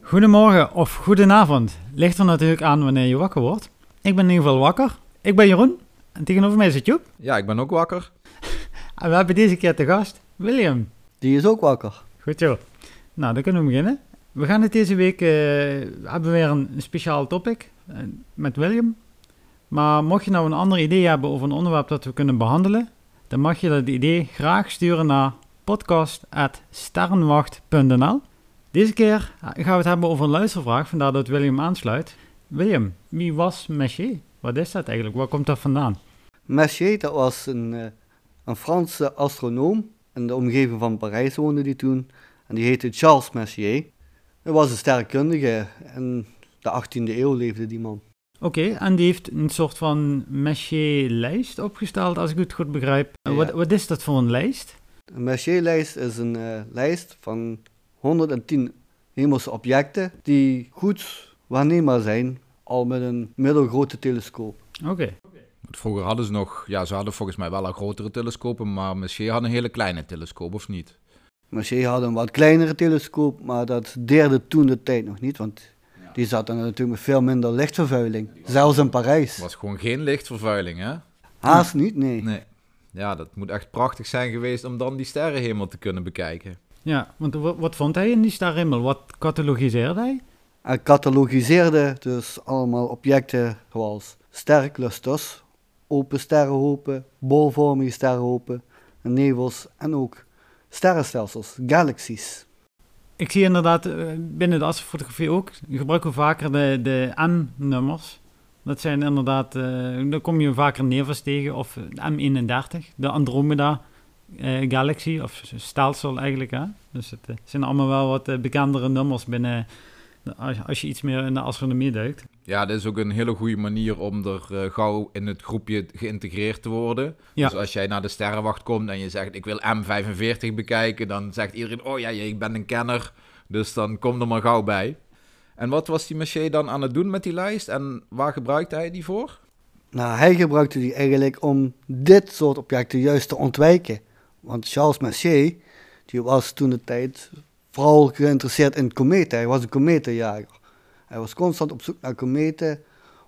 Goedemorgen of goedenavond. Ligt er natuurlijk aan wanneer je wakker wordt. Ik ben in ieder geval wakker. Ik ben Jeroen. En tegenover mij zit Joep. Ja, ik ben ook wakker. En we hebben deze keer te gast William. Die is ook wakker. Goed zo. Nou, dan kunnen we beginnen. We gaan het deze week, eh, hebben we weer een, een speciaal topic eh, met William. Maar mocht je nou een ander idee hebben over een onderwerp dat we kunnen behandelen, dan mag je dat idee graag sturen naar podcast.sterrenwacht.nl. Deze keer gaan we het hebben over een luistervraag, vandaar dat William aansluit. William, wie was Messier? Wat is dat eigenlijk? Waar komt dat vandaan? Messier, dat was een, eh, een Franse astronoom. In de omgeving van Parijs woonde die toen. En die heette Charles Messier. Hij was een sterrenkundige. In de 18e eeuw leefde die man. Oké, en die heeft een soort van Messier-lijst opgesteld, als ik het goed begrijp. Ja. Wat, wat is dat voor een lijst? Een Messier-lijst is een eh, lijst van 110 hemelse objecten die goed waarneembaar zijn, al met een middelgrote telescoop. Oké, Vroeger hadden ze nog, ja, ze hadden volgens mij wel al grotere telescopen, maar Messier had een hele kleine telescoop, of niet? Messier had een wat kleinere telescoop, maar dat deerde toen de tijd nog niet, want die zat dan natuurlijk met veel minder lichtvervuiling. Zelfs in Parijs. Het was gewoon geen lichtvervuiling, hè? Haast niet, nee. Nee. Ja, dat moet echt prachtig zijn geweest om dan die sterrenhemel te kunnen bekijken. ja, want wat, wat vond hij in die sterrenhemel? Wat catalogiseerde hij? Hij catalogiseerde dus allemaal objecten zoals sterrenclusters, open sterrenhopen, bolvormige sterrenhopen, nevels en ook sterrenstelsels, galaxies. Ik zie inderdaad eh, binnen de astrofotografie ook, gebruiken we vaker de, de M-nummers. Dat zijn inderdaad, eh dan kom je vaker nevels tegen, of de M31, de Andromeda eh, Galaxy, of stelsel eigenlijk. Hè? Dus het eh, zijn allemaal wel wat eh, bekendere nummers binnen, als, als je iets meer in de astronomie duikt. Ja, dat is ook een hele goede manier om er eh, gauw in het groepje geïntegreerd te worden. Ja. Dus als jij naar de sterrenwacht komt en je zegt ik wil M45 bekijken, dan zegt iedereen, oh ja, ik ben een kenner. Dus dan kom er maar gauw bij. En wat was die Messier dan aan het doen met die lijst en waar gebruikte hij die voor? Nou, hij gebruikte die eigenlijk om dit soort objecten juist te ontwijken. Want Charles Messier, die was toen de tijd vooral geïnteresseerd in kometen. Hij was een kometenjager. Hij was constant op zoek naar kometen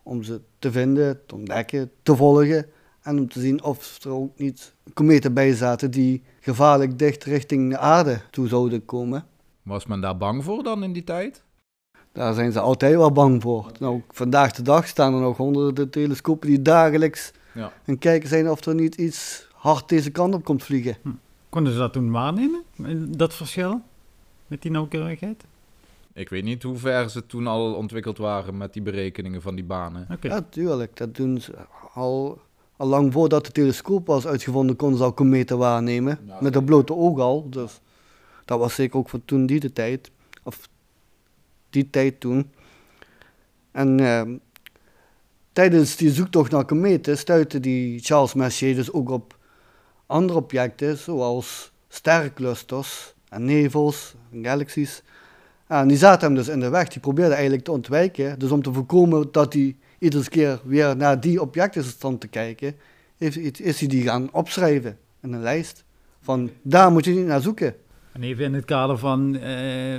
om ze te vinden, te ontdekken, te volgen. En om te zien of er ook niet kometen bij zaten die gevaarlijk dicht richting de aarde toe zouden komen. Was men daar bang voor dan in die tijd? Daar zijn ze altijd wel bang voor. Nou, vandaag de dag staan er nog honderden telescopen die dagelijks Ja. en kijken zijn of er niet iets hard deze kant op komt vliegen. Konden ze dat toen waarnemen, dat verschil met die nauwkeurigheid? Ik weet niet hoe ver ze toen al ontwikkeld waren met die berekeningen van die banen. Ja, tuurlijk. Dat doen ze al, al lang voordat de telescoop was uitgevonden, konden ze al kometen waarnemen. met het blote oog al. Dus dat was zeker ook van toen die de tijd. Of die tijd toen. En ehm, tijdens die zoektocht naar kometen stuitte die Charles Messier dus ook op andere objecten, zoals sterrenclusters en nevels en galaxies. En die zaten hem dus in de weg. Die probeerde eigenlijk te ontwijken. Dus om te voorkomen dat hij iedere keer weer naar die objecten stond te kijken, heeft, is hij die gaan opschrijven in een lijst. Van daar moet je niet naar zoeken. En even in het kader van eh,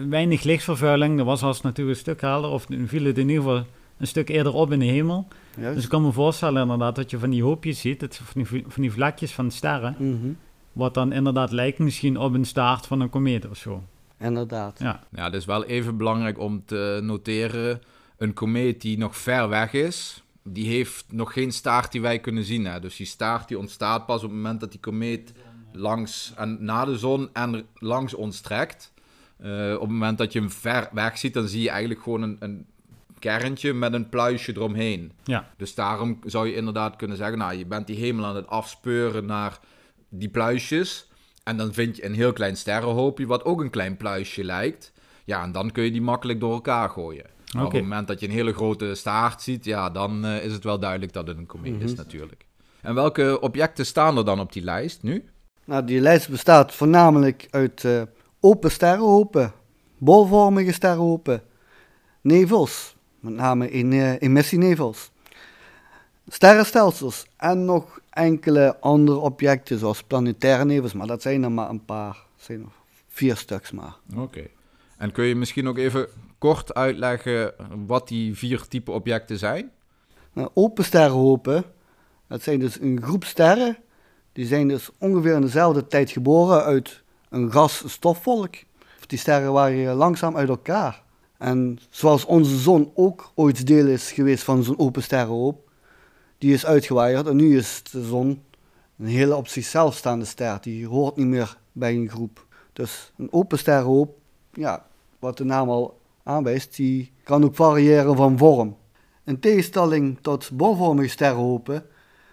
weinig lichtvervuiling, dat was als natuurlijk een stuk helder, of viel het in ieder geval een stuk eerder op in de hemel. Juist. Dus ik kan me voorstellen inderdaad dat je van die hoopjes ziet, dat, van, die, van die vlekjes van sterren, Mhm. Wat dan inderdaad lijkt misschien op een staart van een komeet of zo. Inderdaad. Ja, Ja, het is wel even belangrijk om te noteren. Een komeet die nog ver weg is, die heeft nog geen staart die wij kunnen zien. Hè? Dus die staart die ontstaat pas op het moment dat die komeet langs en na de zon en langs ons trekt. Eh, op het moment dat je hem ver weg ziet, dan zie je eigenlijk gewoon een, een kerntje met een pluisje eromheen. ja. Dus daarom zou je inderdaad kunnen zeggen, nou, je bent die hemel aan het afspeuren naar die pluisjes. En dan vind je een heel klein sterrenhoopje, wat ook een klein pluisje lijkt. Ja, en dan kun je die makkelijk door elkaar gooien. Maar op het moment dat je een hele grote staart ziet, ja, dan eh, is het wel duidelijk dat het een komeet is Mhm. natuurlijk. En welke objecten staan er dan op die lijst nu? Nou, die lijst bestaat voornamelijk uit eh, open sterrenhopen, bolvormige sterrenhopen, nevels, met name in, eh emissienevels, sterrenstelsels en nog enkele andere objecten, zoals planetaire nevels, maar dat zijn er maar een paar. Dat zijn er vier stuks maar. Oké. En kun je misschien ook even kort uitleggen wat die vier type objecten zijn? Nou, open sterrenhopen, dat zijn dus een groep sterren. Die zijn dus ongeveer in dezelfde tijd geboren uit een gas-stofwolk. Die sterren waren langzaam uit elkaar. En zoals onze zon ook ooit deel is geweest van zo'n open sterrenhoop, die is uitgewaaid en nu is de zon een hele op zichzelf staande ster. Die hoort niet meer bij een groep. Dus een open sterrenhoop, ja, wat de naam al aanwijst, die kan ook variëren van vorm. In tegenstelling tot bolvormige sterrenhopen,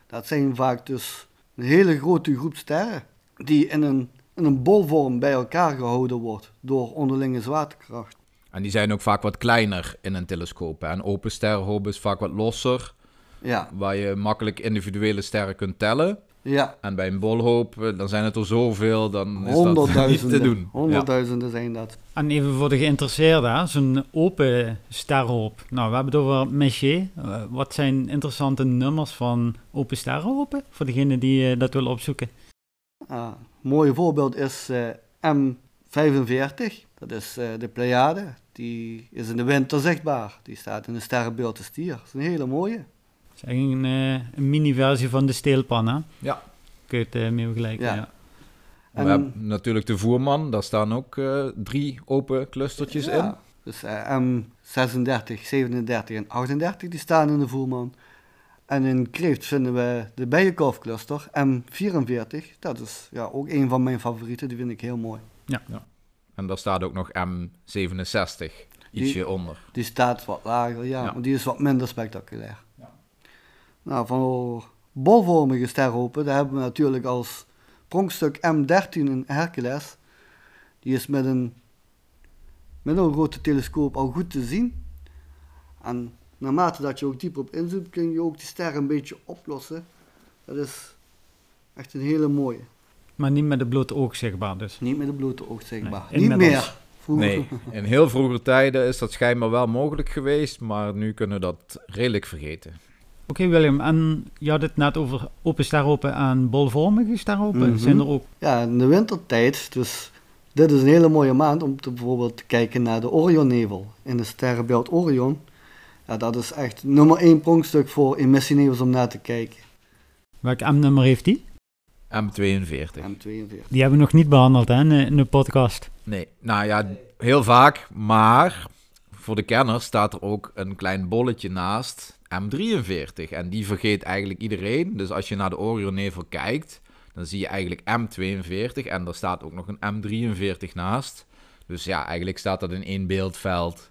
dat zijn vaak dus een hele grote groep sterren die in een, een bolvorm bij elkaar gehouden wordt door onderlinge zwaartekracht. En die zijn ook vaak wat kleiner in een telescoop. hè? En open sterrenhoop is vaak wat losser, Ja, waar je makkelijk individuele sterren kunt tellen. ja. En bij een bolhoop, eh, dan zijn het er zoveel, dan is dat niet Honderdduizenden, te doen. Ja. honderdduizenden zijn dat. En even voor de geïnteresseerden, hè, zo'n open sterrenhoop. Nou, we hebben het over Messier. Eh, wat zijn interessante nummers van open sterrenhopen? Voor degenen die eh, dat willen opzoeken. Ah, een mooi voorbeeld is eh, M45. Dat is eh, de Pleiade. Die is in de winter zichtbaar. Die staat in de sterrenbeeld de stier. Dat is een hele mooie. Dat is eigenlijk een, eh, een mini-versie van de steelpan, hè? Ja. Kun je het eh, mee vergelijken, Ja. ja. En- We hebben natuurlijk de voerman, daar staan ook eh, drie open clustertjes Ja, in. Dus eh, M36, 37 en 38 die staan in de voerman. En in Kreeft vinden we de bijenkorfcluster M44. Dat is ja, ook een van mijn favorieten. Die vind ik heel mooi. En daar staat ook nog M67, ietsje Die- onder. Die staat wat lager, ja, Ja. maar die is wat minder spectaculair. Nou, van bolvormige sterrenhopen, daar hebben we natuurlijk als pronkstuk M13 in Hercules. Die is met een middelgrote telescoop al goed te zien. En naarmate dat je ook dieper op inzoomt, kun je ook die sterren een beetje oplossen. Dat is echt een hele mooie. Maar niet met de blote oog zichtbaar dus. Niet met de blote oog zichtbaar. Nee, Niet meer. Vroeger. Nee, in heel vroeger tijden is dat schijnbaar wel mogelijk geweest, maar nu kunnen we dat redelijk vergeten. Oké William, en je had het net over open sterrenhopen en bolvormige sterrenhopen. Mhm. Zijn er ook... Ja, in de wintertijd, dus dit is een hele mooie maand om te, bijvoorbeeld te kijken naar de Orionnevel in de sterrenbeeld Orion. Ja, dat is echt nummer één pronkstuk voor emissienevels om naar te kijken. Welk M-nummer heeft die? M42. M42. Die hebben we nog niet behandeld hè, in, de- in de podcast. Nee, nou ja, heel vaak, maar voor de kenner staat er ook een klein bolletje naast M43. En die vergeet eigenlijk iedereen. Dus als je naar de Orionnevel kijkt, dan zie je eigenlijk M42 en er staat ook nog een M43 naast. Dus ja, eigenlijk staat dat in één beeldveld.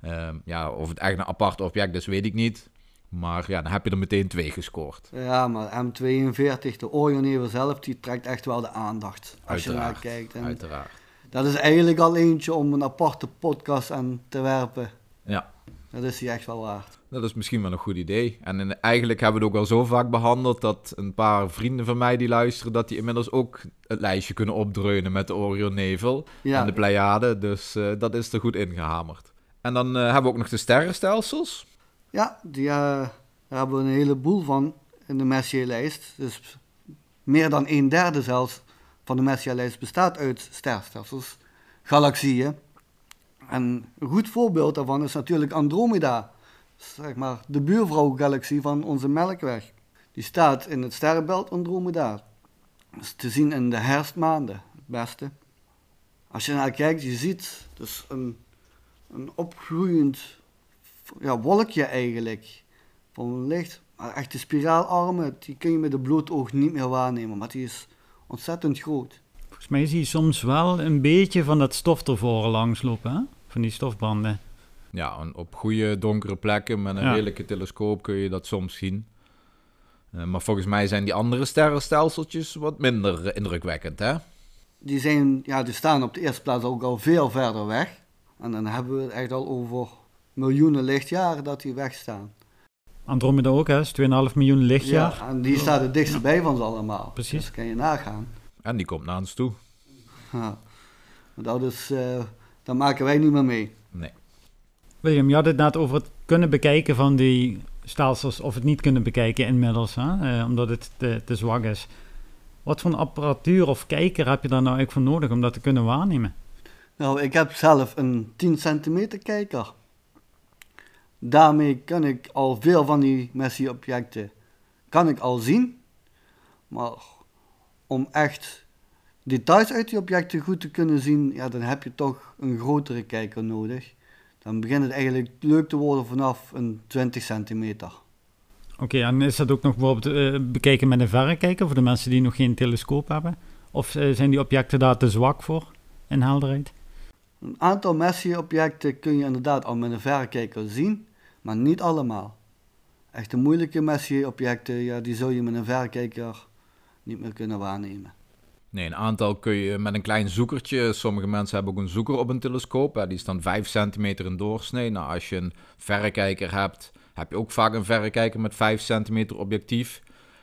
Ehm, ja, of het echt een apart object is, weet ik niet. Maar ja, dan heb je er meteen twee gescoord. Ja, maar M42, de Orionnevel zelf, die trekt echt wel de aandacht als je naar kijkt. En Uiteraard. dat is eigenlijk al eentje om een aparte podcast aan te werpen. Ja. Dat is hij echt wel waard. Dat is misschien wel een goed idee. En in- eigenlijk hebben we het ook al zo vaak behandeld dat een paar vrienden van mij die luisteren, dat die inmiddels ook het lijstje kunnen opdreunen met de Orionnevel Ja, en de Pleiade. Dus eh, dat is er goed ingehamerd. En dan eh, hebben we ook nog de sterrenstelsels. Ja, die, eh, daar hebben we een heleboel van in de Messier-lijst. Dus meer dan een derde zelfs van de Messier-lijst bestaat uit sterrenstelsels, galaxieën. En een goed voorbeeld daarvan is natuurlijk Andromeda, zeg maar de buurvrouw-galaxie van onze Melkweg. Die staat in het sterrenbeeld Andromeda. Dat is te zien in de herfstmaanden, het beste. Als je naar kijkt, je ziet dus een, een opgroeiend ja, wolkje eigenlijk van licht. Maar echt spiraalarmen, die kun je met het bloed oog niet meer waarnemen, maar die is ontzettend groot. Volgens mij zie je soms wel een beetje van dat stof ervoor langslopen, hè? Van die stofbanden. Ja, en op goede donkere plekken met een Ja. redelijke telescoop kun je dat soms zien. Eh, maar volgens mij zijn die andere sterrenstelseltjes wat minder indrukwekkend, hè? Die, zijn, ja, die staan op de eerste plaats ook al veel verder weg. En dan hebben we het echt al over miljoenen lichtjaren dat die wegstaan. Andromeda ook, hè? is 2,5 miljoen lichtjaar. Ja, en die staat het dichtst bij van ze allemaal. Precies. Dus kan je nagaan. En die komt naar ons toe. Ja. Dat is, eh dat maken wij niet meer mee. Nee. William, je had het net over het kunnen bekijken van die stelsels of het niet kunnen bekijken inmiddels, hè? Eh, omdat het te, te zwak is. Wat voor apparatuur of kijker heb je daar nou eigenlijk voor nodig om dat te kunnen waarnemen? Nou, ik heb zelf een 10 centimeter kijker. Daarmee kan ik al veel van die Messi-objecten kan ik al zien. Maar om echt details uit die objecten goed te kunnen zien, ja, dan heb je toch een grotere kijker nodig. Dan begint het eigenlijk leuk te worden vanaf een 20 centimeter. Oké, en is dat ook nog bijvoorbeeld uh, bekijken met een verrekijker voor de mensen die nog geen telescoop hebben? Of uh, zijn die objecten daar te zwak voor in helderheid? Een aantal Messi-objecten kun je inderdaad al met een verrekijker zien, maar niet allemaal. Echte moeilijke Messi-objecten, ja, die zul je met een verrekijker niet meer kunnen waarnemen. Nee, een aantal kun je met een klein zoekertje. Sommige mensen hebben ook een zoeker op een telescoop. Hè, die is dan 5 centimeter in doorsnee. Nou, als je een verrekijker hebt, heb je ook vaak een verrekijker met 5 centimeter objectief.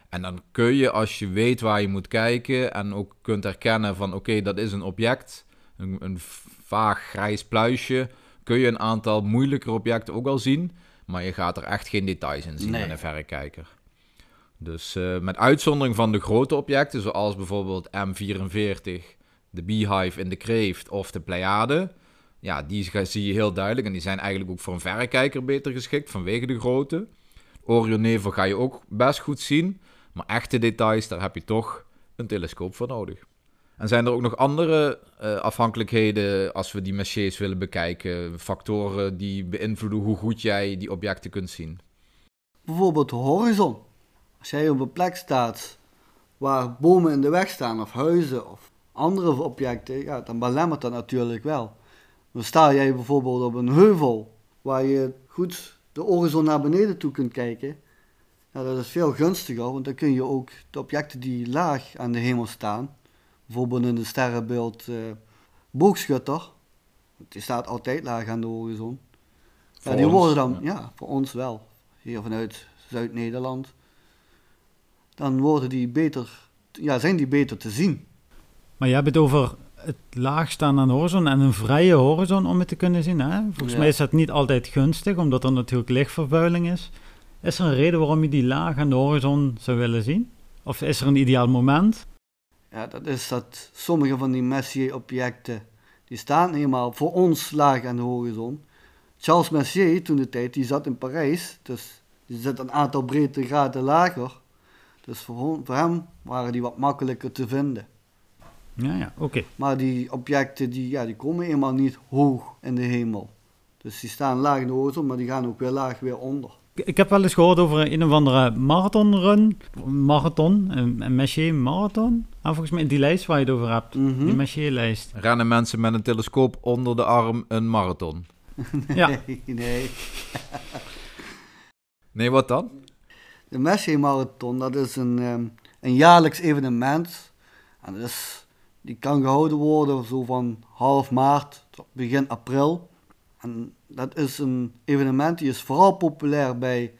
En dan kun je, als je weet waar je moet kijken en ook kunt herkennen van oké, dat is een object, een, een vaag grijs pluisje, kun je een aantal moeilijkere objecten ook al zien. Maar je gaat er echt geen details in zien met een verrekijker. Dus uh, met uitzondering van de grote objecten, zoals bijvoorbeeld M44, de Beehive in de Kreeft of de Pleiade. Ja, die zie je heel duidelijk en die zijn eigenlijk ook voor een verrekijker beter geschikt vanwege de grootte. Orionnevel ga je ook best goed zien, maar echte details, daar heb je toch een telescoop voor nodig. En zijn er ook nog andere uh, afhankelijkheden als we die messiers willen bekijken? Factoren die beïnvloeden hoe goed jij die objecten kunt zien? Bijvoorbeeld de horizon. Als jij op een plek staat waar bomen in de weg staan of huizen of andere objecten, ja, dan belemmert dat natuurlijk wel. Dan sta jij bijvoorbeeld op een heuvel waar je goed de horizon naar beneden toe kunt kijken. Ja, dat is veel gunstiger, want dan kun je ook de objecten die laag aan de hemel staan, bijvoorbeeld in het sterrenbeeld uh, boogschutter, die staat altijd laag aan de horizon. Ja, die worden dan, ja. voor ons wel, hier vanuit Zuid-Nederland, dan worden die beter, ja, zijn die beter te zien. Maar je hebt het over het laag staan aan de horizon en een vrije horizon om het te kunnen zien. Hè? Volgens mij is dat niet altijd gunstig, omdat er natuurlijk lichtvervuiling is. Is er een reden waarom je die laag aan de horizon zou willen zien? Of is er een ideaal moment? Ja, dat is dat sommige van die Messier-objecten, die staan helemaal voor ons laag aan de horizon. Charles Messier, toen de tijd, die zat in Parijs, dus die zit een aantal breedtegraden lager. Dus voor, voor hem waren die wat makkelijker te vinden. Ja, ja, oké. Maar die objecten, die, ja, die komen eenmaal niet hoog in de hemel. Dus die staan laag in de horizon, maar die gaan ook weer laag weer onder. Ik heb wel eens gehoord over een of andere marathonrun. Marathon, een, een Messier marathon. Ah, volgens mij die lijst waar je het over hebt. Mm Die Messier-lijst. Rennen mensen met een telescoop onder de arm een marathon? ja. Nee, nee. nee, wat dan? De Messier Marathon, dat is een, um, een jaarlijks evenement. En dat is, die kan gehouden worden zo van half maart tot begin april. En dat is een evenement die is vooral populair bij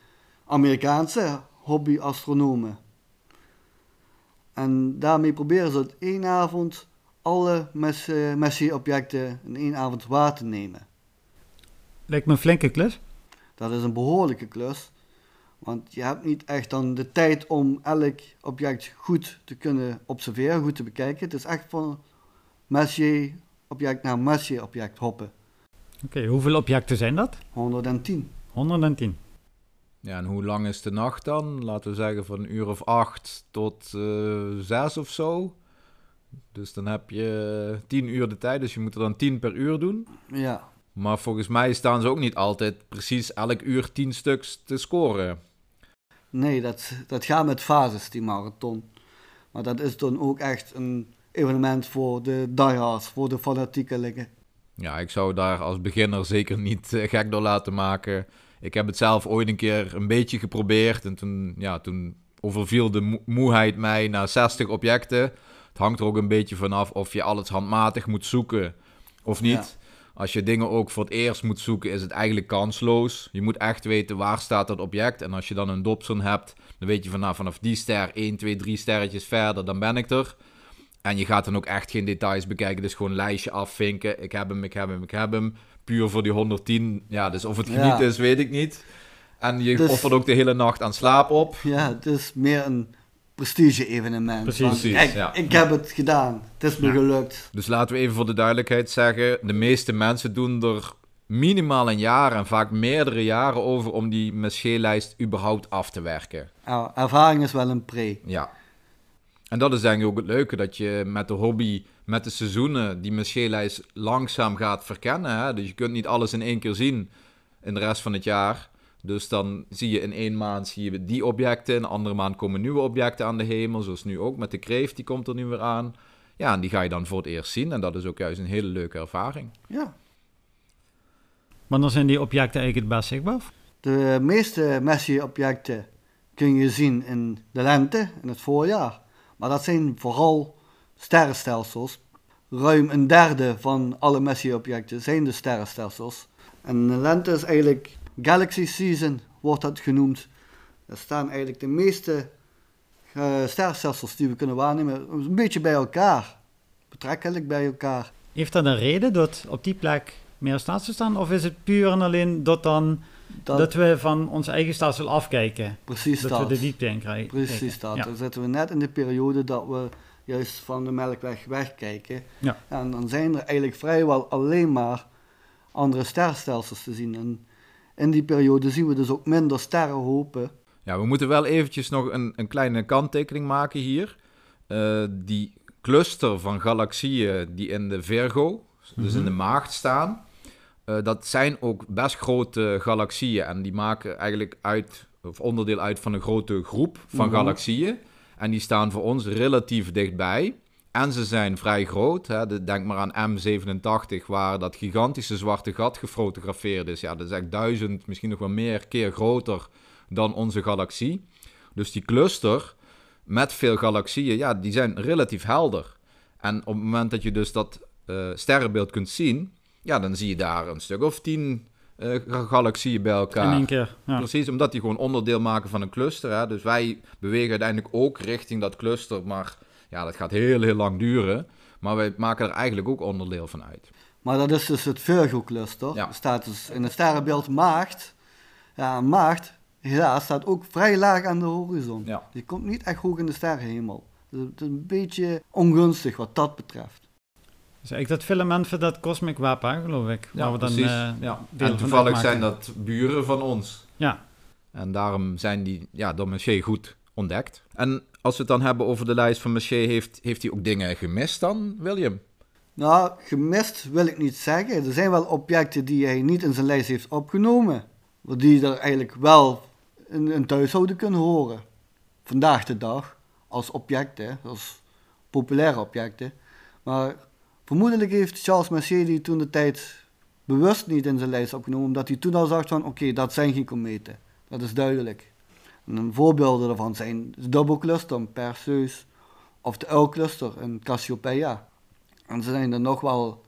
Amerikaanse hobbyastronomen. En daarmee proberen ze het één avond alle Messier-objecten in één avond waar te nemen. Lijkt me een flinke klus. Dat is een behoorlijke klus. Want je hebt niet echt dan de tijd om elk object goed te kunnen observeren, goed te bekijken. Het is echt van Messier-object naar Messier-object hoppen. Oké, hoeveel objecten zijn dat? 110. 110. Ja, en hoe lang is de nacht dan? Laten we zeggen van een uur of acht tot uh, zes of zo. Dus dan heb je tien uur de tijd, dus je moet er dan tien per uur doen. Ja. Maar volgens mij staan ze ook niet altijd precies elk uur tien stuks te scoren. Nee, dat, dat gaat met fases, die marathon. Maar dat is dan ook echt een evenement voor de diehards, voor de fanatiekelingen. Ja, ik zou daar als beginner zeker niet uh, gek door laten maken. Ik heb het zelf ooit een keer een beetje geprobeerd. En toen, ja, toen overviel de moeheid mij naar 60 objecten. Het hangt er ook een beetje vanaf of je alles handmatig moet zoeken of niet. Als je dingen ook voor het eerst moet zoeken, is het eigenlijk kansloos. Je moet echt weten waar staat dat object. En als je dan een Dobson hebt, dan weet je vanaf, vanaf die ster 1, 2, 3 sterretjes verder, dan ben ik er. En je gaat dan ook echt geen details bekijken. Dus gewoon een lijstje afvinken. Ik heb hem, ik heb hem, ik heb hem. Puur voor die 110. Ja, dus of het geniet is, weet ik niet. En je Dus- offert ook de hele nacht aan slaap op. Ja, het is meer een prestige-evenement. Precies. Ja. ik heb het gedaan. Het is me Ja. gelukt. Dus laten we even voor de duidelijkheid zeggen: de meeste mensen doen er minimaal een jaar en vaak meerdere jaren over om die Messier-lijst überhaupt af te werken. Ja, ervaring is wel een pre. Ja. En dat is denk ik ook het leuke, dat je met de hobby, met de seizoenen, die Messier-lijst langzaam gaat verkennen. Hè? Dus je kunt niet alles in één keer zien in de rest van het jaar. Dus dan zie je in één maand zie je die objecten, in een andere maand komen nieuwe objecten aan de hemel, zoals nu ook met de kreeft, die komt er nu weer aan. Ja, en die ga je dan voor het eerst zien en dat is ook juist een hele leuke ervaring. Ja. Wanneer zijn die objecten eigenlijk het best zichtbaar? De meeste Messier-objecten kun je zien in de lente, in het voorjaar. Maar dat zijn vooral sterrenstelsels. Ruim een derde van alle Messier-objecten zijn de sterrenstelsels. En de lente is eigenlijk Galaxy Season, wordt dat genoemd. Er staan eigenlijk de meeste eh, sterrenstelsels die we kunnen waarnemen een beetje bij elkaar. Betrekkelijk bij elkaar. Heeft dat een reden dat op die plek meer stelsels staan? Of is het puur en alleen dat, dan, Dat, dat we van ons eigen stelsel afkijken? precies dat dat. we de diepte in krijgen? Precies dat. Ja. Dan zitten we net in de periode dat we juist van de melkweg wegkijken. Ja. En dan zijn er eigenlijk vrijwel alleen maar andere sterrenstelsels te zien. En in die periode zien we dus ook minder sterrenhopen. Ja, we moeten wel eventjes nog een, een kleine kanttekening maken hier. Eh, die cluster van galaxieën die in de Virgo, dus in de maagd staan, eh, dat zijn ook best grote galaxieën. En die maken eigenlijk uit, of onderdeel uit van een grote groep van Mhm. galaxieën. En die staan voor ons relatief dichtbij. En ze zijn vrij groot. Hè. De- Denk maar aan M87, waar dat gigantische zwarte gat gefotografeerd is. Ja, dat is echt duizend, misschien nog wel meer keer groter dan onze galaxie. Dus die cluster met veel galaxieën, ja, die zijn relatief helder. En op het moment dat je dus dat eh, sterrenbeeld kunt zien, ja, dan zie je daar een stuk of tien ga- galaxieën bij elkaar. In één keer. Ja. Precies, omdat die gewoon onderdeel maken van een cluster. Hè? Dus wij bewegen uiteindelijk ook richting dat cluster. Maar ja, dat gaat heel, heel lang duren. Maar wij maken er eigenlijk ook onderdeel van uit. Maar dat is dus het Virgo-cluster. Ja. Er staat dus in het sterrenbeeld maagd. Ja, maagd, helaas, staat ook vrij laag aan de horizon. Ja. Die komt niet echt hoog in de sterrenhemel. Dus het is een beetje ongunstig wat dat betreft. Dus eigenlijk dat filament van dat cosmic wapen, geloof ik. we dan, precies. eh, ja. En toevallig zijn dat buren van ons. Ja, En daarom zijn die ja, door Messier goed ontdekt. En als we het dan hebben over de lijst van Messier, heeft, heeft hij ook dingen gemist dan, William? Nou, gemist wil ik niet zeggen. Er zijn wel objecten die hij niet in zijn lijst heeft opgenomen. Die er eigenlijk wel in een thuishouden kunnen horen. Vandaag de dag. Als objecten, als populaire objecten. Maar vermoedelijk heeft Charles Messier die toen de tijd bewust niet in zijn lijst opgenomen. Omdat hij toen al zag van oké, dat zijn geen kometen. Dat is duidelijk. En een voorbeelden daarvan zijn de Double Cluster, Perseus. Of de Uilcluster in Cassiopeia. En er zijn er nog wel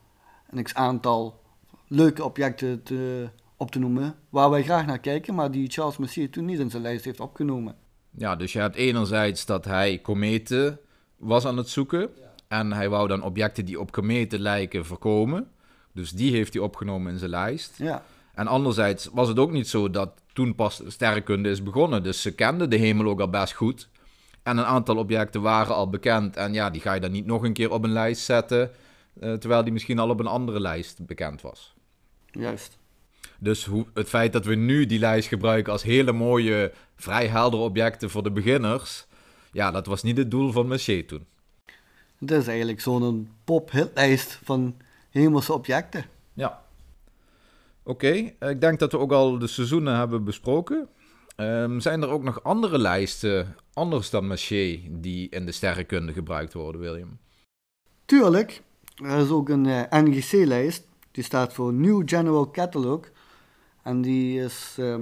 een x-aantal leuke objecten te, op te noemen, waar wij graag naar kijken, maar die Charles Messier toen niet in zijn lijst heeft opgenomen. Ja, dus je hebt enerzijds dat hij kometen was aan het zoeken. En hij wou dan objecten die op kometen lijken voorkomen. Dus die heeft hij opgenomen in zijn lijst. Ja, En anderzijds was het ook niet zo dat toen pas sterrenkunde is begonnen. Dus ze kenden de hemel ook al best goed. En een aantal objecten waren al bekend. En ja, die ga je dan niet nog een keer op een lijst zetten. eh, terwijl die misschien al op een andere lijst bekend was. juist. Dus hoe, het feit dat we nu die lijst gebruiken als hele mooie, vrij heldere objecten voor de beginners. Ja, dat was niet het doel van Messier toen. Het is eigenlijk zo'n pop-hitlijst van hemelse objecten. Ja. Oké, eh, ik denk dat we ook al de seizoenen hebben besproken. Ehm, zijn er ook nog andere lijsten, anders dan Messier, die in de sterrenkunde gebruikt worden, William? Tuurlijk, er is ook een eh, NGC-lijst, die staat voor New General Catalog. En die is eh,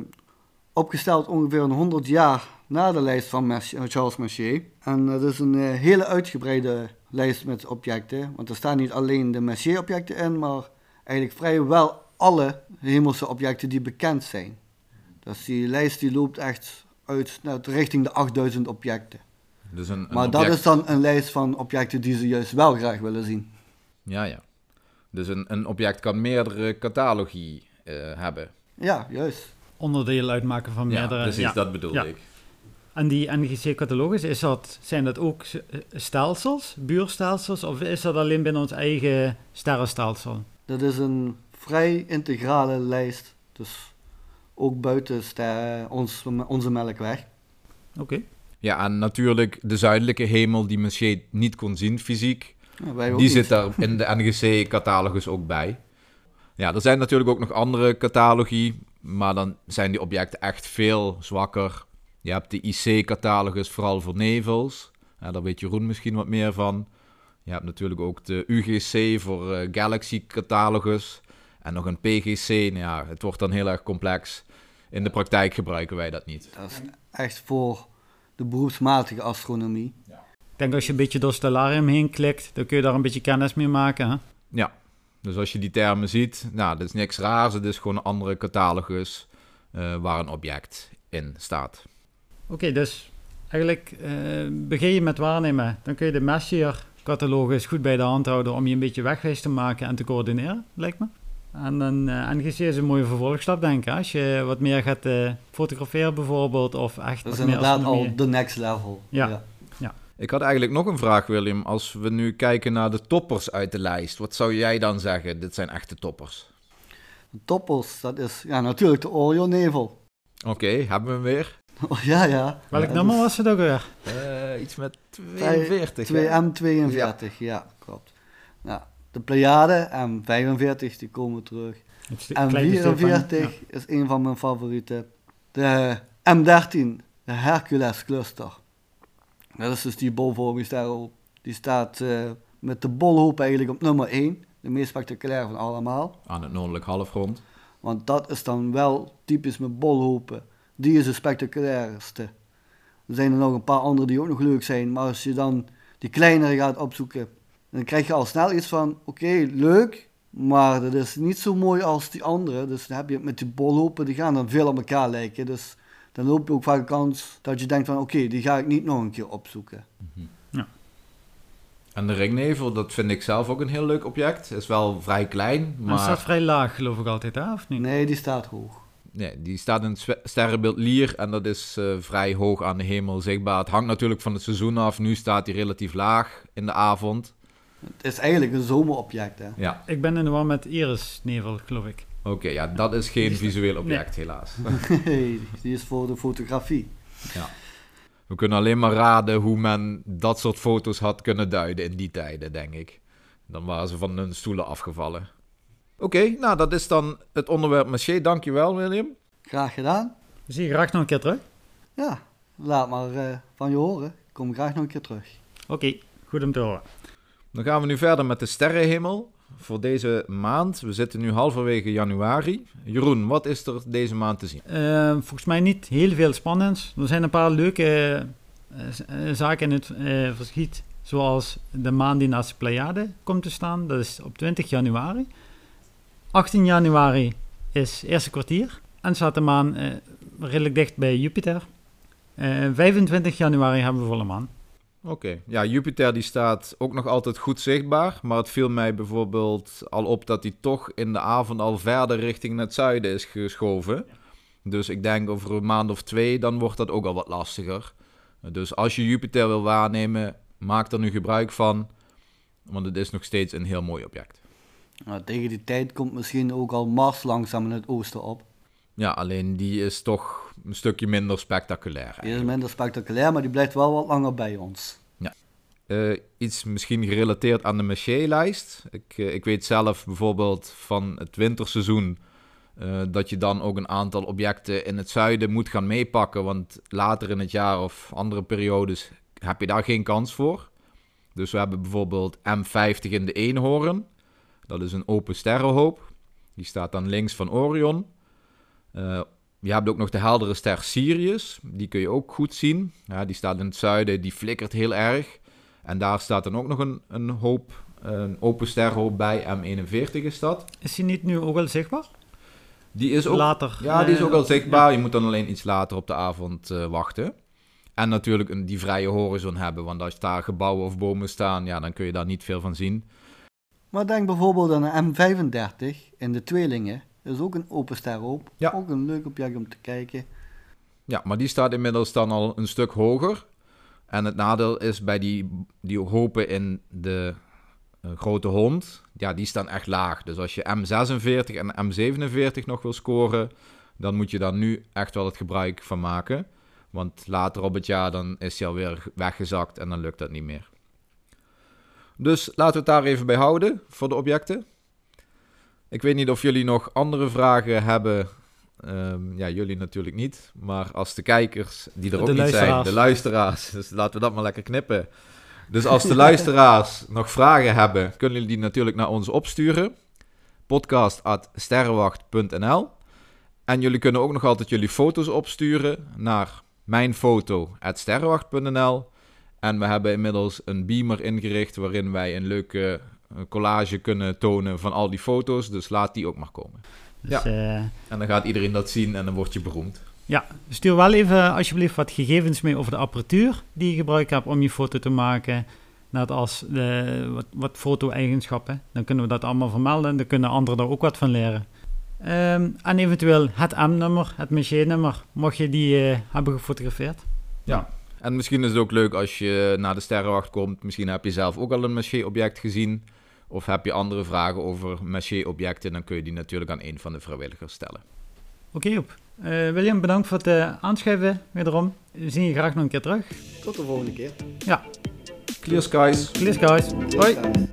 opgesteld ongeveer een 100 jaar na de lijst van eh, Charles Messier. En dat is een hele uitgebreide lijst met objecten, want er staan niet alleen de Messier-objecten in, maar eigenlijk vrijwel alle hemelse objecten die bekend zijn. Dus die lijst die loopt echt uit naar richting de 8000 objecten. Dus een, een Maar dat is dan een lijst van objecten die ze juist wel graag willen zien. Ja, ja. Dus een, een object kan meerdere catalogi eh, hebben. Ja, juist. onderdeel uitmaken van Ja, meerdere. precies, ja. dat bedoel Ja. ik. En die NGC-catalogus, is dat, zijn dat ook eh, stelsels, buurstelsels, of is dat alleen binnen ons eigen sterrenstelsel? Dat is een vrij integrale lijst. Dus ook buiten ons, onze melkweg. Oké. Ja, en natuurlijk de zuidelijke hemel die Monsieur niet kon zien fysiek, Ja, wij ook die niet. zit daar in de NGC-catalogus ook bij. Ja, er zijn natuurlijk ook nog andere catalogi, maar dan zijn die objecten echt veel zwakker. Je hebt de IC-catalogus vooral voor nevels. Ja, daar weet Jeroen misschien wat meer van. Je hebt natuurlijk ook de UGC voor eh, Galaxy-catalogus. En nog een PGC. Nou ja, het wordt dan heel erg complex. In de praktijk gebruiken wij dat niet. Dat is echt voor de beroepsmatige astronomie. Ik denk als je een beetje door Stellarium heen klikt, dan kun je daar een beetje kennis mee maken. Hè? Ja, dus als je die termen ziet, nou, dat is niks raars. Het is gewoon een andere catalogus eh, waar een object in staat. Oké, dus eigenlijk eh, begin je met waarnemen. Dan kun je de Messier-catalogus goed bij de hand houden om je een beetje wegwijs te maken en te coördineren, lijkt me. En dan eh, NGC is een mooie vervolgstap, denk ik. Als je wat meer gaat eh, fotograferen bijvoorbeeld, of echt Dat is wat meer inderdaad al de next level. Ja. Ik had eigenlijk nog een vraag, William. Als we nu kijken naar de toppers uit de lijst, wat zou jij dan zeggen? Dit zijn echte toppers. De toppers, dat is ja, natuurlijk de Orion-nevel. Oké, hebben we hem weer? Oh, ja, ja. Welk Ja, nummer dus was het ook weer? Eh, iets met 42. hè? 2M42, ja. klopt. Ja, de Pleiade, M45, die komen terug. Van- M44 ja. is een van mijn favorieten. De M13, de Hercules cluster. Dat is dus die bolvormige ster. Die staat eh, met de bolhoop eigenlijk op nummer 1. De meest spectaculaire van allemaal. Aan het noordelijk halfrond. Want dat is dan wel typisch met bolhopen. Die is de spectaculairste. Er zijn er nog een paar andere die ook nog leuk zijn. Maar als je dan die kleinere gaat opzoeken, dan krijg je al snel iets van: oké, leuk. Maar dat is niet zo mooi als die andere. Dus dan heb je met die bolhopen, die gaan dan veel op elkaar lijken. Dus dan loop je ook vaak de kans dat je denkt van oké, die ga ik niet nog een keer opzoeken. En de ringnevel, dat vind ik zelf ook een heel leuk object. Is wel vrij klein, Maar het staat vrij laag, geloof ik altijd, hè? of niet? Nee, die staat hoog. nee, die staat in het sterrenbeeld Lier en dat is eh, vrij hoog aan de hemel zichtbaar. Het hangt natuurlijk van het seizoen af. Nu staat hij relatief laag in de avond. Het is eigenlijk een zomerobject. Hè? Ja, Ik ben in de war met Iris-nevel, geloof ik. oké, ja, dat is geen visueel object helaas. Nee, die is voor de fotografie. We kunnen alleen maar raden hoe men dat soort foto's had kunnen duiden in die tijden, denk ik. Dan waren ze van hun stoelen afgevallen. Oké, nou dat is dan het onderwerp Monsieur. Dankjewel, William. Graag gedaan. Zie je graag nog een keer terug? Ja, laat maar eh, van je horen. Ik kom graag nog een keer terug. Oké, goed om te horen. Dan gaan we nu verder met de sterrenhemel voor deze maand. We zitten nu halverwege januari. Jeroen, wat is er deze maand te zien? Eh, volgens mij niet heel veel spannends. Er zijn een paar leuke eh, eh, zaken in het verschiet. Zoals de maan die naast de Pleiade komt te staan. Dat is op 20 januari. 18 januari is eerste kwartier. En staat de maan redelijk dicht bij Jupiter. Eh, 25 januari hebben we volle maan. Oké, ja, Jupiter die staat ook nog altijd goed zichtbaar. Maar het viel mij bijvoorbeeld al op dat hij toch in de avond al verder richting het zuiden is geschoven. Dus ik denk over een maand of twee, dan wordt dat ook al wat lastiger. Dus als je Jupiter wil waarnemen, maak er nu gebruik van. Want het is nog steeds een heel mooi object. Nou, tegen die tijd komt misschien ook al Mars langzaam in het oosten op. Ja, alleen die is toch een stukje minder spectaculair. Die is minder spectaculair, maar die blijft wel wat langer bij ons. Eh, iets misschien gerelateerd aan de Messier-lijst. Ik, eh, ik weet zelf bijvoorbeeld van het winterseizoen eh, dat je dan ook een aantal objecten in het zuiden moet gaan meepakken. Want later in het jaar of andere periodes heb je daar geen kans voor. Dus we hebben bijvoorbeeld M50 in de Eenhoorn. Dat is een open sterrenhoop. Die staat dan links van Orion. Eh, je hebt ook nog de heldere ster Sirius. Die kun je ook goed zien. Ja, die staat in het zuiden, die flikkert heel erg. En daar staat dan ook nog een, een hoop, een open sterhoop bij. M41 is dat. Is die niet nu ook al zichtbaar? Die is ook, Later. ja, die is ook al zichtbaar. Je moet dan alleen iets later op de avond eh, wachten. En natuurlijk een, die vrije horizon hebben. Want als daar gebouwen of bomen staan, ja, dan kun je daar niet veel van zien. Maar denk bijvoorbeeld aan een M35 in de tweelingen. Is ook een open sterrenhoop. Ja. Ook een leuk object om te kijken. Ja, maar die staat inmiddels dan al een stuk hoger. En het nadeel is bij die, die hopen in de eh, grote hond, ja, die staan echt laag. Dus als je M46 en M47 nog wil scoren, dan moet je daar nu echt wel het gebruik van maken. Want later op het jaar dan is hij alweer weggezakt en dan lukt dat niet meer. Dus laten we het daar even bij houden voor de objecten. Ik weet niet of jullie nog andere vragen hebben. Ehm, ja, jullie natuurlijk niet. Maar als de kijkers, die er ook niet zijn, de luisteraars, dus laten we dat maar lekker knippen. Dus als de luisteraars nog vragen hebben, kunnen jullie die natuurlijk naar ons opsturen. podcast.sterrenwacht.nl En jullie kunnen ook nog altijd jullie foto's opsturen naar mijnfoto.sterrenwacht.nl En we hebben inmiddels een beamer ingericht waarin wij een leuke collage kunnen tonen van al die foto's. Dus laat die ook maar komen. Dus, Ja. eh, En dan gaat iedereen dat zien en dan word je beroemd. ja, stuur wel even alsjeblieft wat gegevens mee over de apparatuur die je gebruikt hebt om je foto te maken. Net als de, wat, wat foto-eigenschappen. Dan kunnen we dat allemaal vermelden en dan kunnen anderen er ook wat van leren. Ehm, en eventueel het M-nummer, het Messier-nummer, mocht je die eh, hebben gefotografeerd. En misschien is het ook leuk als je naar de sterrenwacht komt. Misschien heb je zelf ook al een Messier-object gezien. Of heb je andere vragen over Messier-objecten. Dan kun je die natuurlijk aan een van de vrijwilligers stellen. Oké, Joep. Eh, William, bedankt voor het eh, aanschuiven wederom. We zien je graag nog een keer terug. Tot de volgende keer. Clear skies. Clear skies. Hoi. Hoi.